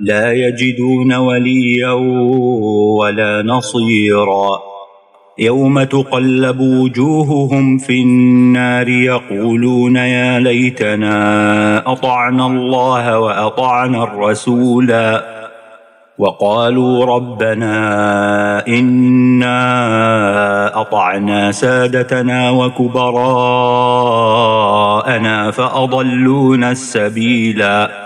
لا يجدون وليا ولا نصيرا. يوم تقلب وجوههم في النار يقولون يا ليتنا أطعنا الله وأطعنا الرسولا. وقالوا ربنا إنا أطعنا سادتنا وكبراءنا فأضلونا السبيلا.